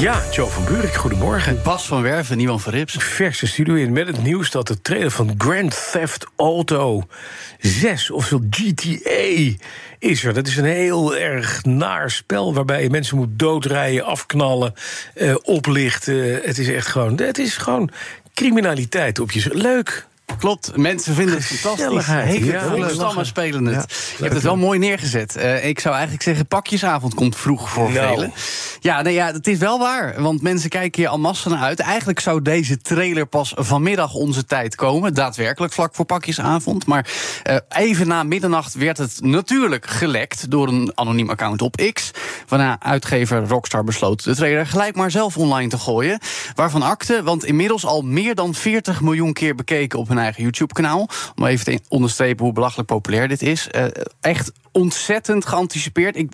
Ja, Joe van Buurik, goedemorgen. Bas van Werven, Niemand van Rips. Verse studio in met het nieuws dat de trailer van Grand Theft Auto 6, oftewel GTA, is er. Dat is een heel erg naar spel waarbij je mensen moet doodrijden, afknallen, eh, oplichten. Het is echt gewoon, het is gewoon criminaliteit op je. Leuk. Klopt, mensen vinden het fantastisch. Het, volle stammen spelen het. Ja, je hebt het wel mooi neergezet. Eh, ik zou eigenlijk zeggen, pakjesavond komt vroeg voor Nou. velen. Ja, nee, ja, het is wel waar. Want mensen kijken hier al massa naar uit. Eigenlijk zou deze trailer pas vanmiddag onze tijd komen. Daadwerkelijk vlak voor pakjesavond. Maar eh, even na middernacht werd het natuurlijk gelekt... door een anoniem account op X. Waarna uitgever Rockstar besloot de trailer gelijk maar zelf online te gooien. Waarvan akte, want inmiddels al meer dan 40 miljoen keer bekeken... op hun eigen YouTube-kanaal. Om even te onderstrepen hoe belachelijk populair dit is. Eh, echt ontzettend geanticipeerd. Ik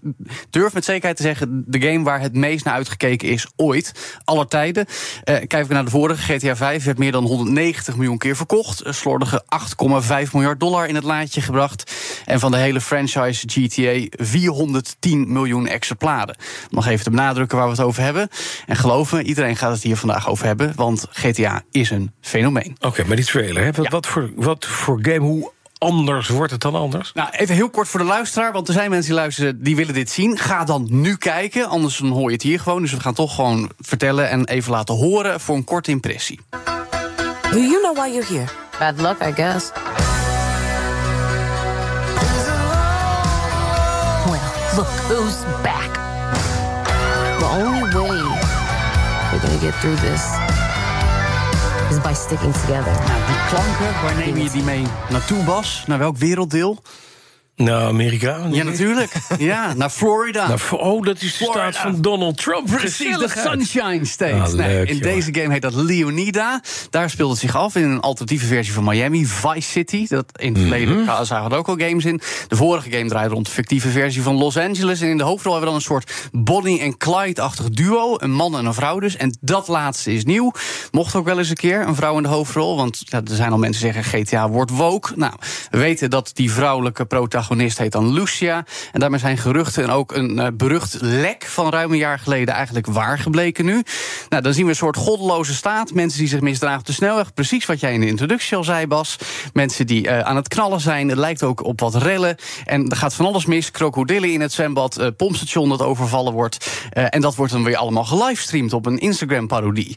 durf met zekerheid te zeggen... de game waar het meest naar uitgekeken is ooit. Aller tijden. Eh, kijken we naar de vorige, GTA 5... werd meer dan 190 miljoen keer verkocht. Een slordige 8,5 miljard dollar in het laadje gebracht. En van de hele franchise GTA 410 miljoen exemplaren. Nog even te benadrukken waar we het over hebben. En geloof me, iedereen gaat het hier vandaag over hebben... want GTA is een fenomeen. Oké, maar die trailer, hè? Wat, Ja. wat, voor, wat voor game, hoe anders wordt het dan anders? Nou, even heel kort voor de luisteraar, want er zijn mensen die luisteren die willen dit zien. Ga dan nu kijken, anders dan hoor je het hier gewoon. Dus we gaan toch gewoon vertellen en even laten horen voor een korte impressie. Do you know why you're here? Bad luck, I guess. Well, look who's back. The only way we're gonna get through this is by sticking together. Nou, die klanken, waar neem je die mee naartoe, Bas? Naar welk werelddeel? Nou, Amerika? Ja, natuurlijk. Ja, naar Florida. Oh, dat is de Florida. staat van Donald Trump. Precies, de. Sunshine State. Ah, Nee, leuk, in deze game heet dat Leonida. Daar speelt het zich af in een alternatieve versie van Miami, Vice City. Dat in het verleden Mhm. zagen we ook al games in. De vorige game draaide rond de fictieve versie van Los Angeles. En in de hoofdrol hebben we dan een soort Bonnie en Clyde-achtig duo. Een man en een vrouw dus. En dat laatste is nieuw. Mocht ook wel eens een keer een vrouw in de hoofdrol. Want ja, er zijn al mensen die zeggen GTA wordt woke. Nou, we weten dat die vrouwelijke protagonist heet dan Lucia. En daarmee zijn geruchten en ook een eh, berucht lek van ruim een jaar geleden eigenlijk waar gebleken nu. Nou, dan zien we een soort goddeloze staat. Mensen die zich misdragen op de snelweg. Precies wat jij in de introductie al zei, Bas. Mensen die eh, aan het knallen zijn. Het lijkt ook op wat rellen. En er gaat van alles mis. Krokodillen in het zwembad. eh, pompstation dat overvallen wordt. En dat wordt dan weer allemaal gelivestreamd op een Instagram-parodie.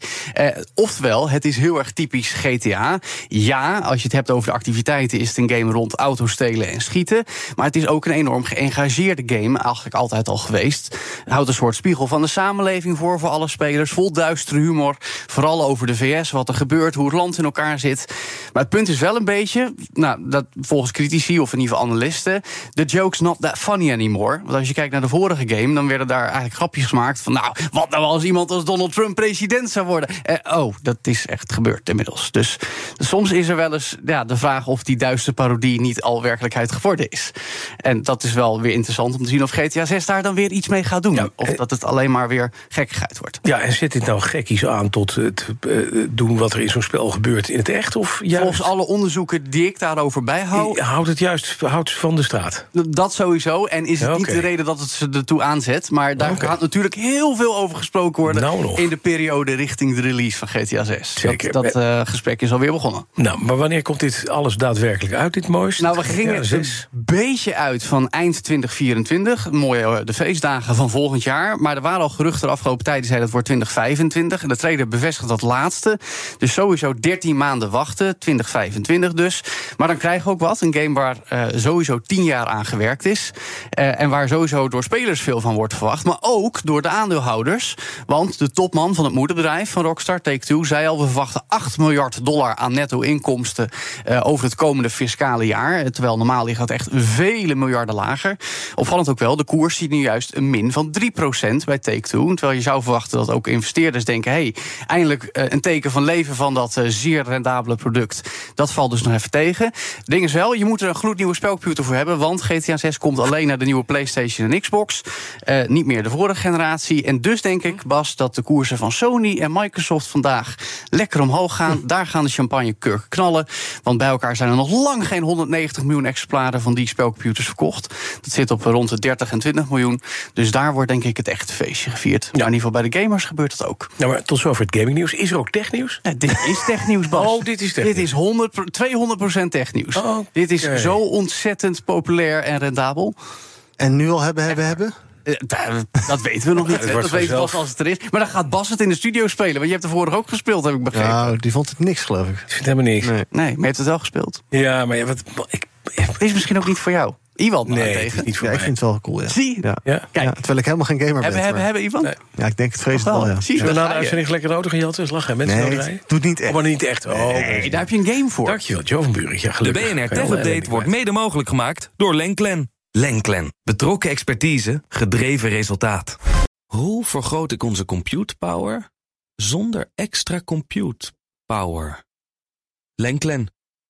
Oftewel, het is heel erg typisch GTA. Ja, als je het hebt over de activiteiten... is het een game rond auto's stelen en schieten. Maar het is ook een enorm geëngageerde game. Eigenlijk altijd al geweest. Houdt een soort spiegel van de samenleving voor... voor alle spelers. Vol duistere humor. Vooral over de VS, wat er gebeurt, hoe het land in elkaar zit. Maar het punt is wel een beetje... Nou, dat volgens critici of in ieder geval analisten... the joke's not that funny anymore. Want als je kijkt naar de vorige game... dan werden daar eigenlijk grapjes gemaakt van... nou, wat nou als iemand als Donald Trump president zou worden? Eh, oh, dat is echt gebeurd inmiddels. Dus soms is er wel eens ja, de vraag... of die duistere parodie niet al werkelijkheid geworden is. En dat is wel weer interessant om te zien of GTA 6 daar dan weer iets mee gaat doen. Ja, of eh, dat het alleen maar weer gekkigheid wordt. Ja, en zet dit nou gekkies aan tot het eh, doen wat er in zo'n spel gebeurt in het echt? Of juist, Volgens alle onderzoeken die ik daarover bijhoud... houdt het juist houdt van de straat? Dat sowieso. En is het Ja, niet de reden dat het ze ertoe aanzet. Maar daar gaat natuurlijk heel veel over gesproken worden. Nou in de periode richting de release van GTA 6. Zeker. Dat, dat eh, gesprek is alweer begonnen. Nou, maar wanneer komt dit alles daadwerkelijk uit, dit mooiste? Nou, we gingen Ja. Beetje uit van eind 2024. Mooie eh, de feestdagen van volgend jaar. Maar er waren al geruchten de afgelopen tijd die zeiden dat wordt 2025. En de trailer bevestigt dat laatste. Dus sowieso 13 maanden wachten. 2025 dus. Maar dan krijgen we ook wat. Een game waar eh, sowieso 10 jaar aan gewerkt is. Eh, en waar sowieso door spelers veel van wordt verwacht. Maar ook door de aandeelhouders. Want de topman van het moederbedrijf van Rockstar, Take-Two, zei al... we verwachten 8 miljard dollar aan netto-inkomsten... eh, over het komende fiscale jaar. Terwijl normaal ligt dat echt vele miljarden lager. Opvallend ook wel, de koers ziet nu juist een min van 3% bij Take-Two. Terwijl je zou verwachten dat ook investeerders denken: hey, eindelijk eh, een teken van leven van dat eh, zeer rendabele product. Dat valt dus nog even tegen. Het ding is wel, je moet er een gloednieuwe spelcomputer voor hebben. Want GTA 6 komt alleen naar de nieuwe PlayStation en Xbox. Eh, niet meer de vorige generatie. En dus denk ik, Bas, dat de koersen van Sony en Microsoft vandaag lekker omhoog gaan. Daar gaan de champagnekurken knallen. Want bij elkaar zijn er nog lang geen 190 miljoen exemplaren van die spelcomputers verkocht. Dat zit op rond de 30 en 20 miljoen. Dus daar wordt denk ik het echt feestje gevierd. Maar in ieder geval bij de gamers gebeurt dat ook. Nou, maar tot zover het gamingnieuws. Is er ook technieuws? Nee, dit is technieuws, Bas. Oh, dit is technieuws. Dit is 100, 200% technieuws. Oh. Dit is zo ontzettend populair en rendabel. En nu al hebben, hebben, hebben? Eh, da- Dat weten we nog niet. Dat weten we pas als het er is. Maar dan gaat Bas het in de studio spelen. Want je hebt er vorig ook gespeeld, heb ik begrepen. Nou, die vond het niks, geloof ik. Ik vind helemaal niks. Nee. Nee, maar je hebt het wel gespeeld. Ja, maar ja, wat, ik, Het is misschien ook niet voor jou. Iwan nee, het is tegen. niet voor Ja, ik mij. vind het wel cool, ja. Zie je? Ja. Ja. Kijk. Ja, terwijl ik helemaal geen gamer ben. Hebben, hebben, maar- hebben, Ivan? Nee. Ja, ik denk het vrees het Wel. ja. Zie je, Zullen we daar na de je. uitzending lekker een auto jatten? Is lachen, mensen Nee, het rijden? doet niet echt. Oh, maar niet echt. Oh, Nee, daar heb je een game voor. Dankjewel, Joe van Buren. Ja, De gelukkig. BNR Kan je Tech Update wordt mede mogelijk gemaakt door Lenklen. Lenklen. Betrokken expertise, gedreven resultaat. Hoe vergroot ik onze compute power zonder extra compute power? Lenklen.